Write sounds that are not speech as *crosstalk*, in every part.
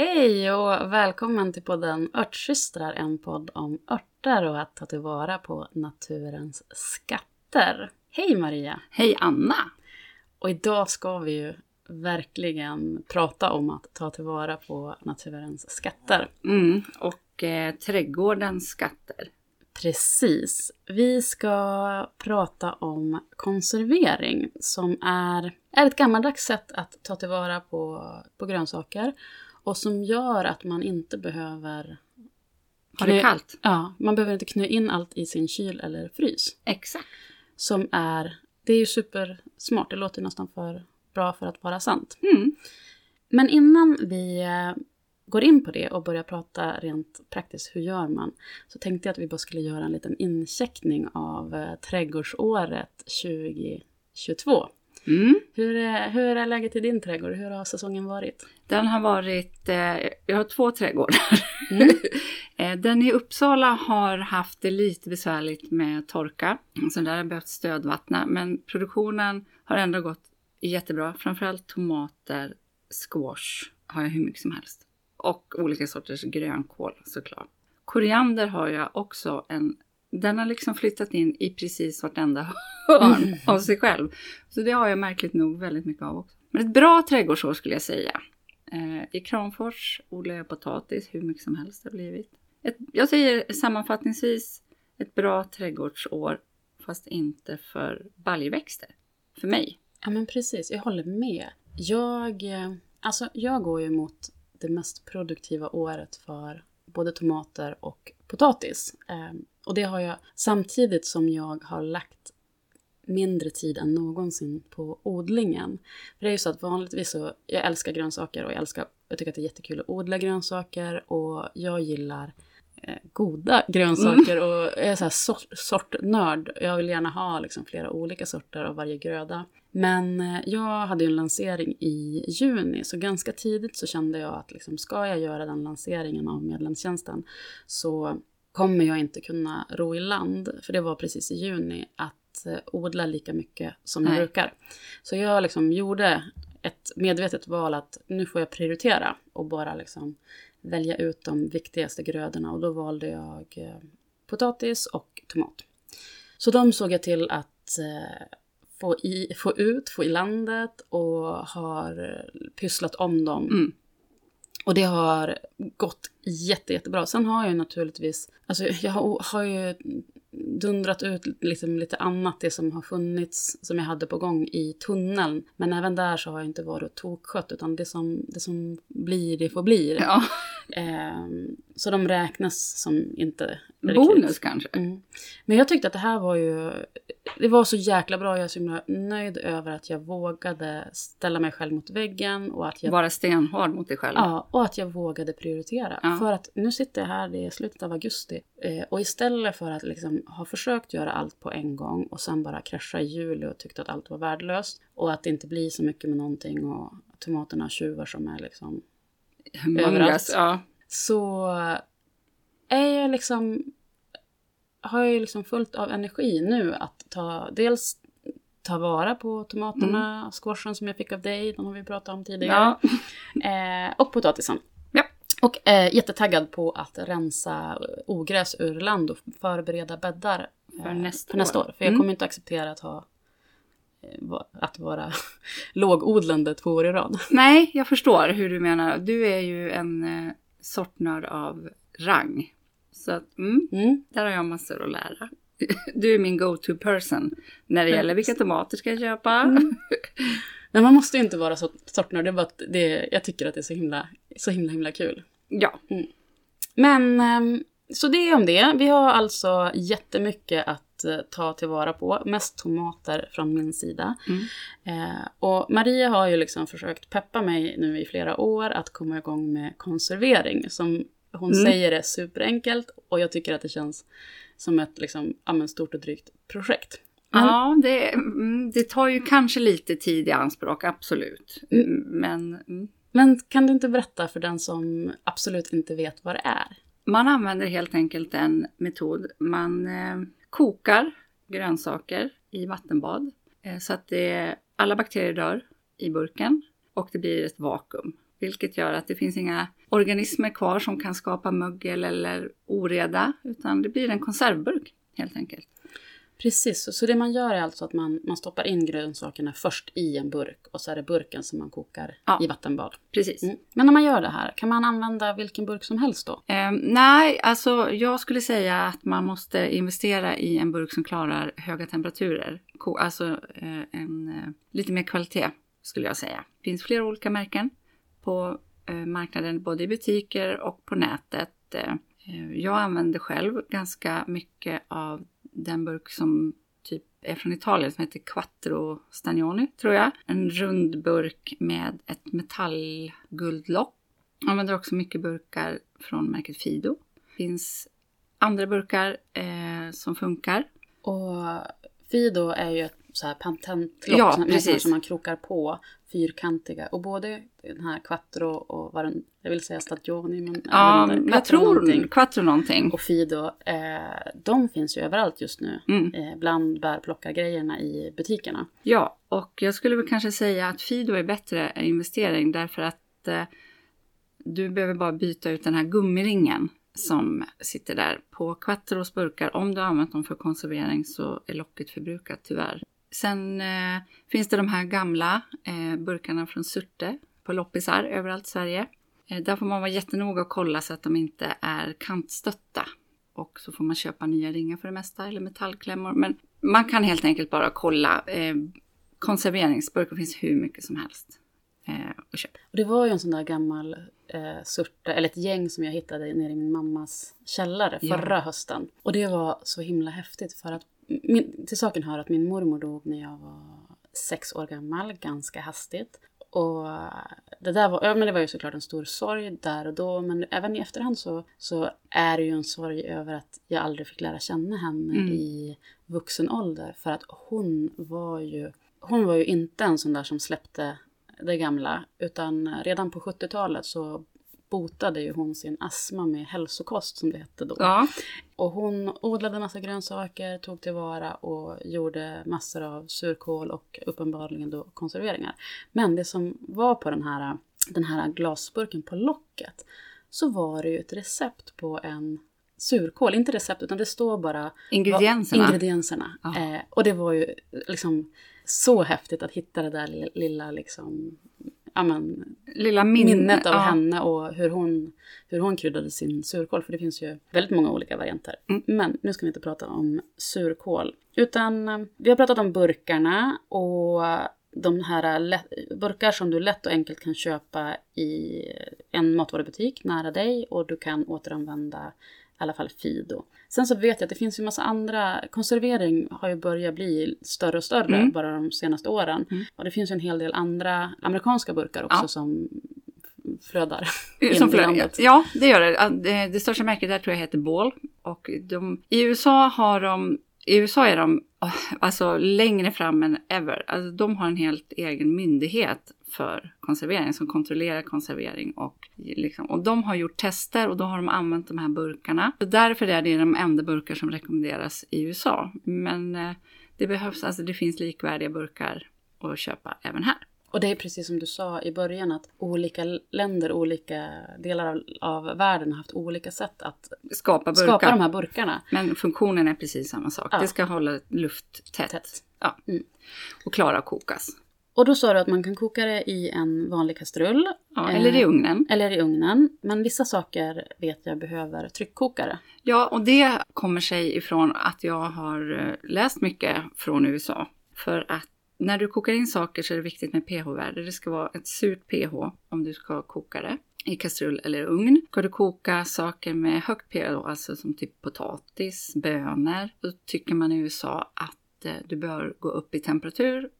Hej och välkommen till podden Örtsystrar, en podd om örter och att ta tillvara på naturens skatter. Hej Maria! Hej Anna! Och idag ska vi ju verkligen prata om att ta tillvara på naturens skatter. Mm, och eh, trädgårdens skatter. Precis. Vi ska prata om konservering som är, är ett gammaldags sätt att ta tillvara på, på grönsaker och som gör att man inte behöver... Har det kallt? Ja, man behöver inte knö in allt i sin kyl eller frys. Exakt. Som är... Det är ju supersmart, det låter nästan för bra för att vara sant. Mm. Men innan vi eh, går in på det och börjar prata rent praktiskt, hur gör man? Så tänkte jag att vi bara skulle göra en liten incheckning av eh, trädgårdsåret 2022. Mm. Hur är, hur är läget i din trädgård? Hur har säsongen varit? Den har varit, eh, jag har två trädgårdar. Mm. *laughs* Eh, Den i Uppsala har haft det lite besvärligt med torka. Så där har jag behövt stödvattna. Men produktionen har ändå gått jättebra. Framförallt tomater, squash har jag hur mycket som helst. Och olika sorters grönkål såklart. Koriander har jag också en den har liksom flyttat in i precis vartenda *laughs* hörn av sig själv. Så det har jag märkligt nog väldigt mycket av också. Men ett bra trädgårdsår skulle jag säga. Eh, I Kramfors odlar jag potatis hur mycket som helst har blivit. Ett, jag säger sammanfattningsvis ett bra trädgårdsår fast inte för baljväxter. För mig. Ja men precis, jag håller med. Jag, eh, alltså, jag går ju mot det mest produktiva året för både tomater och potatis. Och det har jag samtidigt som jag har lagt mindre tid än någonsin på odlingen. För det är ju så att vanligtvis så, jag älskar grönsaker och jag älskar, jag tycker att det är jättekul att odla grönsaker och jag gillar eh, goda grönsaker och jag är så här sort, sortnörd. Jag vill gärna ha liksom flera olika sorter av varje gröda. Men eh, jag hade ju en lansering i juni, så ganska tidigt så kände jag att liksom, ska jag göra den lanseringen av medlemstjänsten så kommer jag inte kunna ro i land, för det var precis i juni, att eh, odla lika mycket som jag Nej. brukar. Så jag liksom gjorde ett medvetet val att nu får jag prioritera och bara liksom välja ut de viktigaste grödorna och då valde jag eh, potatis och tomat. Så de såg jag till att eh, få, i, få ut, få i landet och har pysslat om dem. Mm. Och det har gått jätte, jättebra. Sen har jag naturligtvis, alltså jag har, har ju dundrat ut liksom lite annat, det som har funnits, som jag hade på gång i tunneln. Men även där så har jag inte varit tokkött, utan det som, det som blir, det får bli. Ja. Ehm, så de räknas som inte Bonus riktigt. kanske. Mm. Men jag tyckte att det här var ju... Det var så jäkla bra. Jag är så himla nöjd över att jag vågade ställa mig själv mot väggen och att jag, Vara stenhård mot dig själv. ja, och att jag vågade prioritera. Ja. För att nu sitter jag här, det är slutet av augusti. Eh, och istället för att liksom ha försökt göra allt på en gång och sen bara krascha i juli och tyckte att allt var värdelöst. Och att det inte blir så mycket med någonting och tomaterna tjuvar som är liksom Humongous, överallt. Ja. så är jag liksom, har jag ju liksom fullt av energi nu att ta, dels ta vara på tomaterna, squashen som jag fick av dig, den har vi pratat om tidigare, Ja. *laughs* eh, och potatisen. Ja. Och eh, jättetaggad på att rensa ogräs ur land och förbereda bäddar eh, För nästa för nästa år. år. För jag Mm. kommer inte acceptera att ha eh, att vara *laughs* lågodlande två år i rad. *laughs* Nej, jag förstår hur du menar. Du är ju en eh, sortnörd av rang. Så att, mm, Mm. där har jag massor att lära. *laughs* Du är min go-to person när det gäller vilka tomater ska jag köpa. Mm. *laughs* Men man måste ju inte vara så sortnörd, det är bara att det, jag tycker att det är så himla, så himla, himla kul. Ja, Men, ehm, så det är om det. Vi har alltså jättemycket att eh, ta tillvara på. Mest tomater från min sida. Mm. Eh, och Maria har ju liksom försökt peppa mig nu i flera år att komma igång med konservering. Som hon Mm. säger är superenkelt och jag tycker att det känns som ett liksom, stort och drygt projekt. Men- ja det, mm, det tar ju kanske lite tid i anspråk, absolut. Mm. Men mm, Men kan du inte berätta för den som absolut inte vet vad det är? man använder helt enkelt en metod. Man eh, kokar grönsaker i vattenbad eh, så att det, alla bakterier dör i burken och det blir ett vakuum. Vilket gör att det finns inga organismer kvar som kan skapa mögel eller oreda, utan det blir en konservburk helt enkelt. Precis, så det man gör är alltså att man, man stoppar in grönsakerna först i en burk och så är det burken som man kokar Ja. i vattenbad. Precis. Mm. Men när man gör det här, kan man använda vilken burk som helst då? Eh, nej, alltså jag skulle säga att man måste investera i en burk som klarar höga temperaturer. Ko- Alltså eh, en eh, lite mer kvalitet skulle jag säga. Det finns flera olika märken på eh, marknaden, både i butiker och på nätet. Eh, eh, jag använder själv ganska mycket av den burk som typ är från Italien som heter Quattro Stagnoni, tror jag. En rund burk med ett metallguldlock. Jag använder också mycket burkar från märket Fido. Det finns andra burkar eh, som funkar. Och Fido är ju ett så här patentlock Ja, som, med precis. sådana som man krokar på, fyrkantiga. Och både den här Quattro och vad den, jag vill säga Stagioni, men Ja, inte, jag tror någonting. Quattro någonting. Och Fido, eh, de finns ju överallt just nu. Mm. Eh, bland bärplockargrejerna i butikerna. Ja, och jag skulle väl kanske säga att Fido är bättre investering därför att eh, du behöver bara byta ut den här gummiringen som sitter där på Quattros burkar. Om du har använt dem för konservering så är locket förbrukat tyvärr. Sen eh, finns det de här gamla eh, burkarna från Surte på loppisar överallt i Sverige. Eh, där får man vara jättenoga och kolla så att de inte är kantstötta. Och så får man köpa nya ringar för det mesta eller metallklämmor. Men man kan helt enkelt bara kolla. Eh, konserveringsburkar finns hur mycket som helst. Eh, och köpa. Och det var ju en sån där gammal eh, surte, eller ett gäng som jag hittade nere i min mammas källare Ja. förra hösten. Och det var så himla häftigt för att, min, till saken hör att min mormor dog när jag var sex år gammal, ganska hastigt. Och det där var, ja, men det var ju såklart en stor sorg där och då, men även i efterhand så, så är det ju en sorg över att jag aldrig fick lära känna henne Mm. i vuxen ålder. För att hon var ju, hon var ju inte en sån där som släppte det gamla, utan redan på 70-talet så botade ju hon sin astma med hälsokost som det hette då. Ja, Och hon odlade massa grönsaker, tog tillvara och gjorde massor av surkål och uppenbarligen då konserveringar. Men det som var på den här, den här glasburken på locket så var det ju ett recept på en surkål. Inte recept utan det står bara ingredienserna. vad- ingredienserna. Ja. Eh, och det var ju liksom så häftigt att hitta det där li- lilla liksom, ja men, Lilla minne. minnet av ja. henne och hur hon, hur hon kryddade sin surkål. För det finns ju väldigt många olika varianter. Mm. Men nu ska vi inte prata om surkål. Utan eh, vi har pratat om burkarna och de här lätt, burkar som du lätt och enkelt kan köpa i en matvarubutik nära dig och du kan återanvända i alla fall Fido. Sen så vet jag att det finns ju massa andra, konservering har ju börjat bli större och större Mm. bara de senaste åren. Mm. Och det finns ju en hel del andra amerikanska burkar också Ja. som flödar Som flödar. Ja, det gör det. Ja, Det, största märket där tror jag heter Ball. Och de, i USA har de, i USA är de åh, alltså längre fram än ever. Alltså de har en helt egen myndighet för konservering som kontrollerar konservering och liksom, och de har gjort tester och då har de använt de här burkarna. Så därför är det de enda burkar som rekommenderas i USA. Men eh, det behövs, alltså det finns likvärdiga burkar att köpa även här. Och det är precis som du sa i början att olika länder, olika delar av, av världen har haft olika sätt att Skapa burkar. skapa de här burkarna. Men funktionen är precis samma sak. Ja. Det ska hålla luft tätt. Tätt. Ja. Mm. Och klara att kokas. Och då sa du att man kan koka det i en vanlig kastrull. Ja, Eh, eller i ugnen. Eller i ugnen. Men vissa saker vet jag behöver tryckkokare. Ja, och det kommer sig ifrån att jag har eh, läst mycket från USA. För att när du kokar in saker så är det viktigt med pH-värde. Det ska vara ett surt pH om du ska koka det i kastrull eller ugn. Ska du koka saker med högt pH, alltså som typ potatis, bönor, då tycker man i USA att eh, du bör gå upp i temperatur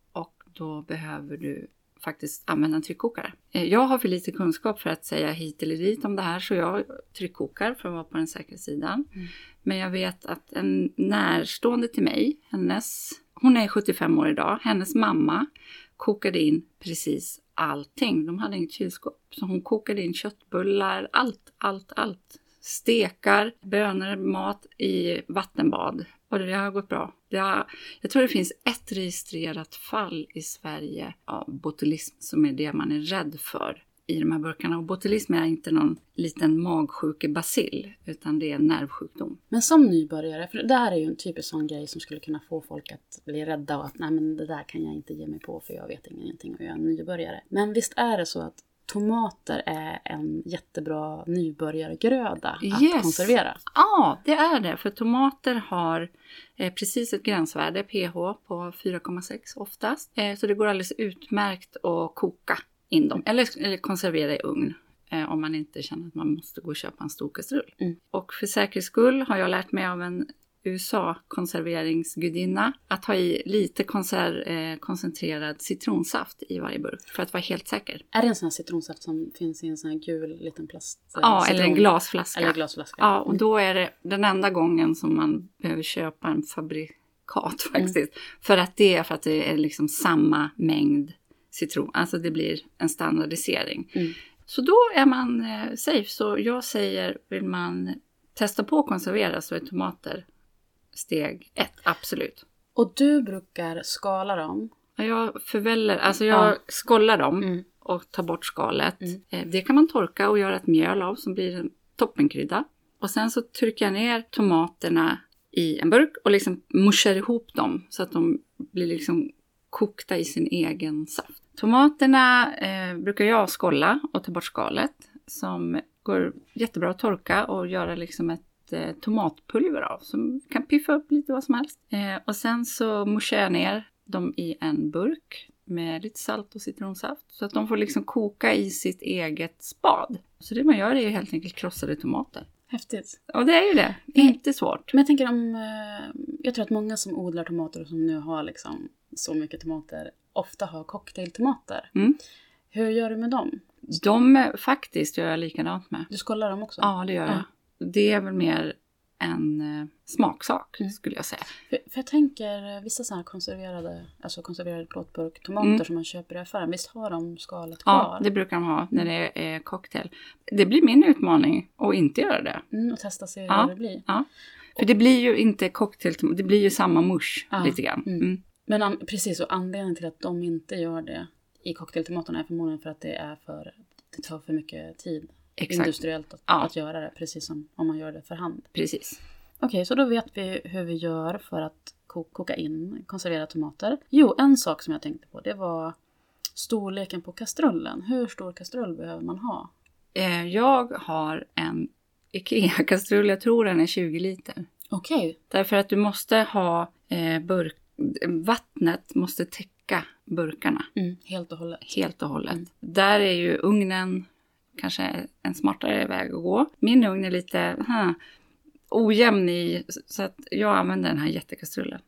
då behöver du faktiskt använda en tryckkokare. Eh, Jag har för lite kunskap för att säga hit eller dit om det här så jag tryckkokar för att vara på den säkra sidan. Mm. Men jag vet att en närstående till mig, hennes, hon är 75 år idag, hennes mamma kokade in precis allting. De hade inget kylskåp. Så hon kokade in köttbullar, allt, allt, allt. Stekar, bönor, mat i vattenbad. Och det har gått bra. Det har, jag tror det finns ett registrerat fall i Sverige av botulism som är det man är rädd för i de här burkarna. Och botulism är inte någon liten magsjukebacill utan det är en nervsjukdom. Men som nybörjare, för det här är ju en typisk sån grej som skulle kunna få folk att bli rädda och att nej men det där kan jag inte ge mig på för jag vet ingenting och jag är en nybörjare. Men visst är det så att tomater är en jättebra nybörjargröda att Yes. konservera? Ja, det är det. För tomater har eh, precis ett gränsvärde, pH, på 4,6 oftast. Eh, så det går alldeles utmärkt att koka in dem. Eller, eller konservera i ugn. Eh, om man inte känner att man måste gå och köpa en stor kastrull. Mm. Och för säkerhets skull har jag lärt mig av en USA-konserveringsgudinna att ha i lite konser- eh, koncentrerad citronsaft i varje burk för att vara helt säker. Är det en sån här citronsaft som finns i en sån här gul liten plast? eh, Ja, eller en citron? glasflaska. Eller glasflaska. Ja, och då är det den enda gången som man behöver köpa en fabrikat *laughs* faktiskt. För att det är för att det är liksom samma mängd citron. Alltså det blir en standardisering. Mm. Så då är man eh, safe. Så jag säger, vill man testa på att konservera så är tomater steg ett, absolut. Och du brukar skala dem. Ja, Jag förväller, alltså jag Ja. skollar dem Mm. och tar bort skalet. Mm. Eh, Det kan man torka och göra ett mjöl av som blir en toppenkrydda. Och sen så trycker jag ner tomaterna i en burk och liksom muschar ihop dem så att de blir liksom kokta i sin egen saft. Tomaterna eh, brukar jag skolla och ta bort skalet som går jättebra att torka och göra liksom ett eh, tomatpulver av som kan piffa upp lite vad som helst. Eh, och sen så muschar jag ner dem i en burk med lite salt och citronsaft så att de får liksom koka i sitt eget spad. Så det man gör är helt enkelt krossade tomater. Häftigt. Och det är ju det, inte svårt. Men jag tänker om... eh, Jag tror att många som odlar tomater och som nu har liksom så mycket tomater ofta har cocktailtomater. Mm. Hur gör du med dem? De faktiskt gör jag likadant med. Du skollar dem också? Ja, det gör jag. Ja. Det är väl mer en eh, smaksak Mm. skulle jag säga. För, för jag tänker eh, vissa så här konserverade, alltså konserverade plåtburk tomater Mm. som man köper i affären, visst har de skalet Ja, kvar? det brukar de ha när det är cocktail. Det blir min utmaning att inte göra det. Mm, och testa se Ja. hur det blir. För det blir ju inte cocktail, det blir ju samma mush Ja. lite grann. Mm. Mm. Men an, precis, och anledningen till att de inte gör det i cocktailtomaterna är förmodligen för att det är för, det tar för mycket tid Exakt, industriellt att, Ja. att göra det, precis som om man gör det för hand. precis. Okej, så då vet vi hur vi gör för att ko- koka in konserverade tomater. Jo, en sak som jag tänkte på, det var storleken på kastrullen. Hur stor kastrull behöver man ha? Eh, jag har en IKEA-kastrull, jag tror den är 20 liter. Okej, Därför att du måste ha eh, burk, vattnet måste täcka burkarna mm, helt och hållet. helt och hållet. Mm. Där är ju ugnen kanske en smartare väg att gå. Min ugn är lite huh, ojämn i, så att jag använder den här jättekastrullen.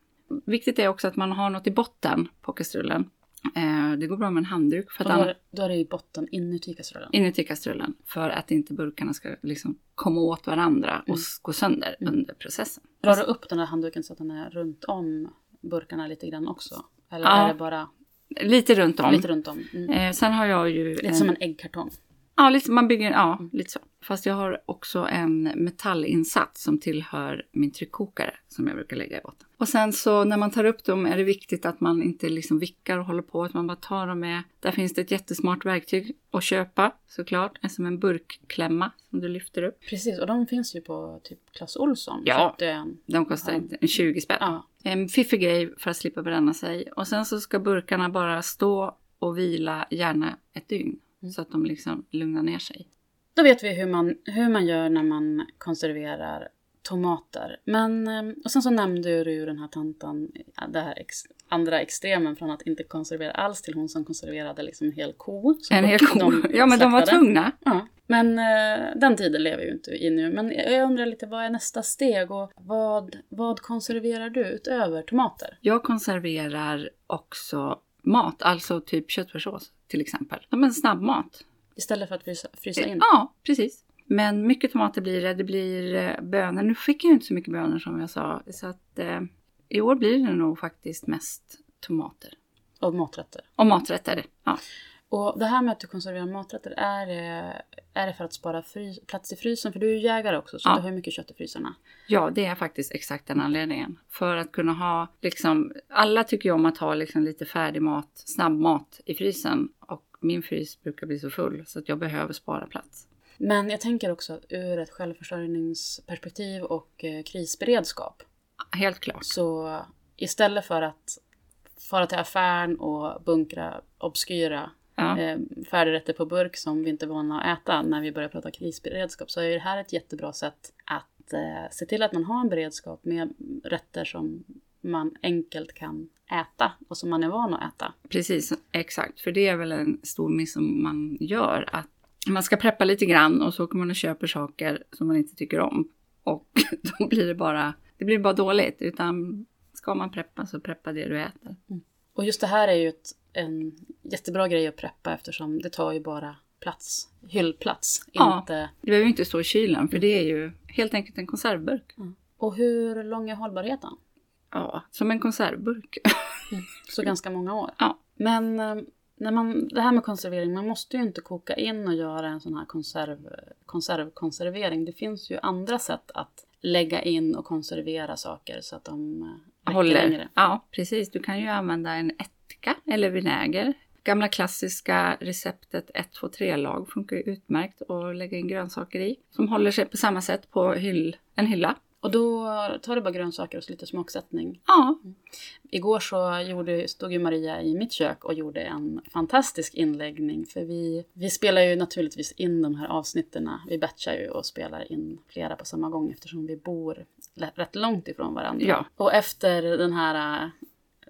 Viktigt är också att man har något i botten på kastrullen. Eh, det går bra med en handduk för att då, är, då är det i botten inuti kastrullen. inuti kastrullen för att inte burkarna ska liksom komma åt varandra och Mm. gå sönder Mm. under processen. Drar du upp den här handduken så att den är runt om burkarna lite grann också? Eller Ja. är det bara Lite runt om. lite runt om? Mm. Eh, sen har jag ju... Lite som en äggkartong. Ja, lite, man bygger, ja, Mm. lite så. Fast jag har också en metallinsats som tillhör min tryckkokare som jag brukar lägga i botten. Och sen så när man tar upp dem är det viktigt att man inte liksom vickar och håller på, att man bara tar dem med. Där finns det ett jättesmart verktyg att köpa såklart, som en burkklämma som du lyfter upp. Precis, och de finns ju på typ Clas Ohlson. Ja. En. De kostar Ja. en 20 spänn. Ja. En fiffig grej för att slippa bränna sig. Och sen så ska burkarna bara stå och vila gärna ett dygn. Mm. Så att de liksom lugnar ner sig. Då vet vi hur man, hur man gör när man konserverar tomater. Men, eh, och sen så nämnde du ju den här tanten, ja, det här ex, andra extremen från att inte konservera alls till hon som konserverade liksom en hel ko. En hel *laughs* ko. de ja men de var slaktade. tvungna. Ja, men eh, den tiden lever ju inte i nu. Men jag undrar lite, vad är nästa steg och vad, vad konserverar du utöver tomater? Jag konserverar också mat, alltså typ köttfärssås till exempel. Som en snabbmat. Istället för att frysa, frysa in? Ja, precis. Men mycket tomater blir det. Det blir eh, bönor. Nu fick jag ju inte så mycket bönor som jag sa. Så att eh, i år blir det nog faktiskt mest tomater. Och maträtter? Och maträtter. Ja. Och det här med att du konserverar maträtter, är det, är det för att spara fry, plats i frysen? För du är ju jägare också, så Ja. du har ju mycket kött i frysarna. ja, det är faktiskt exakt den anledningen. För att kunna ha liksom, alla tycker ju om att ha liksom lite färdig mat, snabbmat i frysen. Och min frys brukar bli så full så att jag behöver spara plats. Men jag tänker också ur ett självförsörjningsperspektiv och eh, krisberedskap. Helt klart. Så istället för att fara till affären och bunkra obskyra Ja. eh, färdigrätter på burk som vi inte är vana att äta när vi börjar prata krisberedskap så är det här ett jättebra sätt att eh, se till att man har en beredskap med rätter som man enkelt kan äta och som man är van att äta. Precis, exakt. För det är väl en stor miss som man gör. Att man ska preppa lite grann och så kommer man och köper saker som man inte tycker om. Och *laughs* då blir det bara, det blir bara dåligt. Utan ska man preppa så preppa det du äter. Och just det här är ju ett, en jättebra grej att preppa eftersom det tar ju bara plats, hyllplats. Ja. Inte... Det behöver ju inte stå i kylen för det är ju helt enkelt en konservburk. Och hur lång är hållbarheten? Ja, som en konservburk. Så *laughs* ganska många år. Ja. Men eh, när man, det här med konservering, man måste ju inte koka in och göra en sån här konserv, konservkonservering. Det finns ju andra sätt att lägga in och konservera saker så att de eh, Håller. längre. Ja, precis. Du kan ju använda en ättika eller vinäger. Gamla klassiska receptet 1, 2, 3-lag funkar ju utmärkt att lägga in grönsaker i. Som håller sig på samma sätt på hyll, en hylla. Och då tar du bara grönsaker och så lite smaksättning. Ja, Igår så gjorde, stod ju Maria i mitt kök och gjorde en fantastisk inläggning. För vi, vi spelar ju naturligtvis in de här avsnitterna. Vi batchar ju och spelar in flera på samma gång eftersom vi bor rätt långt ifrån varandra. Ja. Och efter den här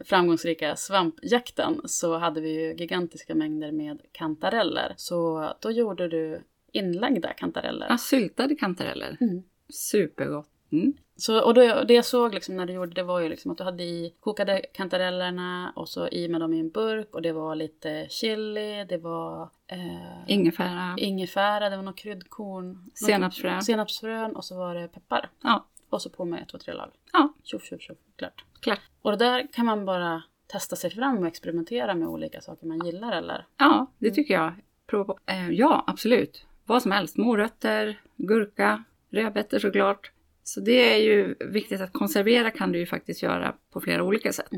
framgångsrika svampjakten så hade vi ju gigantiska mängder med kantareller. Så då gjorde du inlagda kantareller. ja syltade kantareller. Mm. Supergott. Mm. Så, och då, det jag såg liksom när du gjorde det var ju liksom att du hade i kokade kantarellerna och så i med dem i en burk och det var lite chili, det var eh, Ingefära, ingefära, det var något kryddkorn, senapsfrön. senapsfrön och så var det peppar. Ja, Och så på med ett, två, tre lag. ja, Tjoff, tjoff, tjoff, klart. klart. Och det där kan man bara testa sig fram och experimentera med olika saker man gillar eller? Ja, det tycker jag. Prova på. Eh, ja, absolut. Vad som helst. Morötter, gurka, rödbetor såklart. Så det är ju viktigt att konservera kan du ju faktiskt göra på flera olika sätt.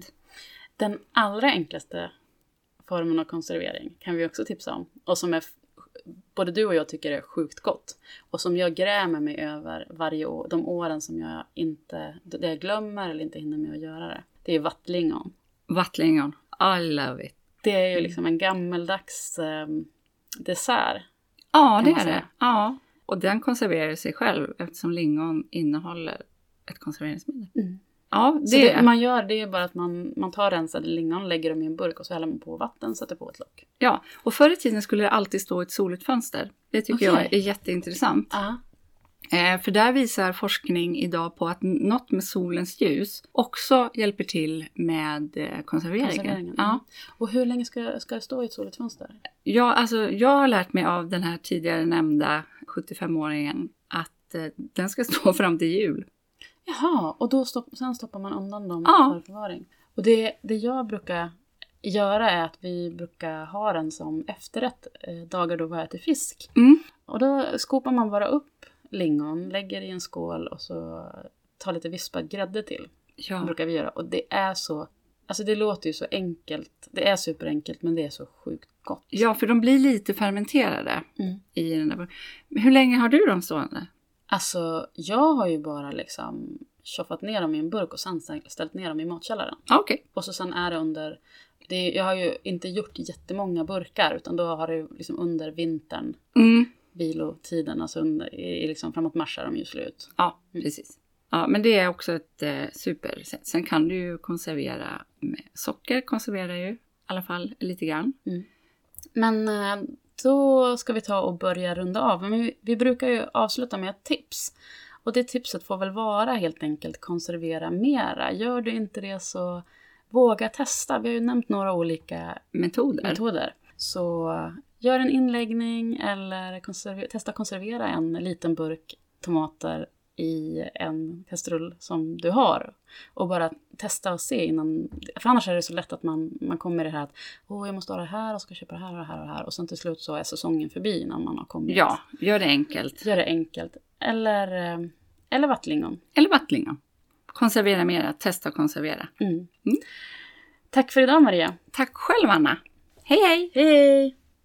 Den allra enklaste formen av konservering kan vi också tipsa om. Och som är, både du och jag tycker är sjukt gott. Och som jag grämer mig över varje år, de åren som jag inte, det jag glömmer eller inte hinner med att göra det. Det är vattlingon. Vattlingon, I love it. Det är ju liksom en gammeldags eh, dessert. Ja, det är det. Ja, och den konserverar sig själv eftersom lingon innehåller ett konserveringsmedel. Ja, det, det man gör det är bara att man, man tar rensade lingon, lägger dem i en burk och så häller man på vatten, sätter på ett lock. ja. Och förr i tiden skulle det alltid stå ett soligt fönster. Det tycker Okej. jag är jätteintressant. Ja. Eh, för där visar forskning idag på att något med solens ljus också hjälper till med eh, konserveringen. Konserveringen. Ja. Och hur länge ska, ska det stå i ett soligt fönster? Ja, alltså, jag har lärt mig av den här tidigare nämnda 75-åringen att eh, den ska stå *laughs* fram till jul. Jaha, och då stopp, sen stoppar man undan dem Ja. för förvaring. Och det, det jag brukar göra är att vi brukar ha den som efterrätt eh, dagar då vi äter fisk. Mm. Och då skopar man bara upp lingon, lägger i en skål och så tar lite vispad grädde till. Ja. brukar vi göra. Och det är så, alltså det låter ju så enkelt. Det är superenkelt men det är så sjukt gott. ja, för de blir lite fermenterade Mm. i den där. Hur länge har du dem stående? Alltså jag har ju bara liksom tjoffat ner dem i en burk och sen ställt ner dem i matkällaren. Ja, Okej. Och så sen är det under, det är, jag har ju inte gjort jättemånga burkar utan då har det liksom under vintern, Mm. vilotiden, alltså under, i, liksom framåt mars är de ju slut. Ja, Mm. precis. Ja, men det är också ett eh, supersätt. Sen kan du ju konservera med socker, konserverar ju i alla fall lite grann. Men eh, då ska vi ta och börja runda av. Men vi, vi brukar ju avsluta med ett tips. Och det tipset får väl vara helt enkelt konservera mera. Gör du inte det så våga testa. Vi har ju nämnt några olika Metoder. metoder. Så gör en inläggning eller konserver- testa konservera en liten burk tomater i en kastrull som du har. Och bara testa och se innan. För annars är det så lätt att man, man kommer i det här att åh, jag måste ha det här och ska köpa det här och det här och det här. Och sen till slut så är säsongen förbi innan man har kommit. Ja, gör det enkelt. Gör det enkelt. Eller, eh, eller vattlingon. Eller vattlingon. Konservera mera, testa och konservera. Mm. Mm. Tack för idag Maria. Tack själv Anna. Hej hej! Hej!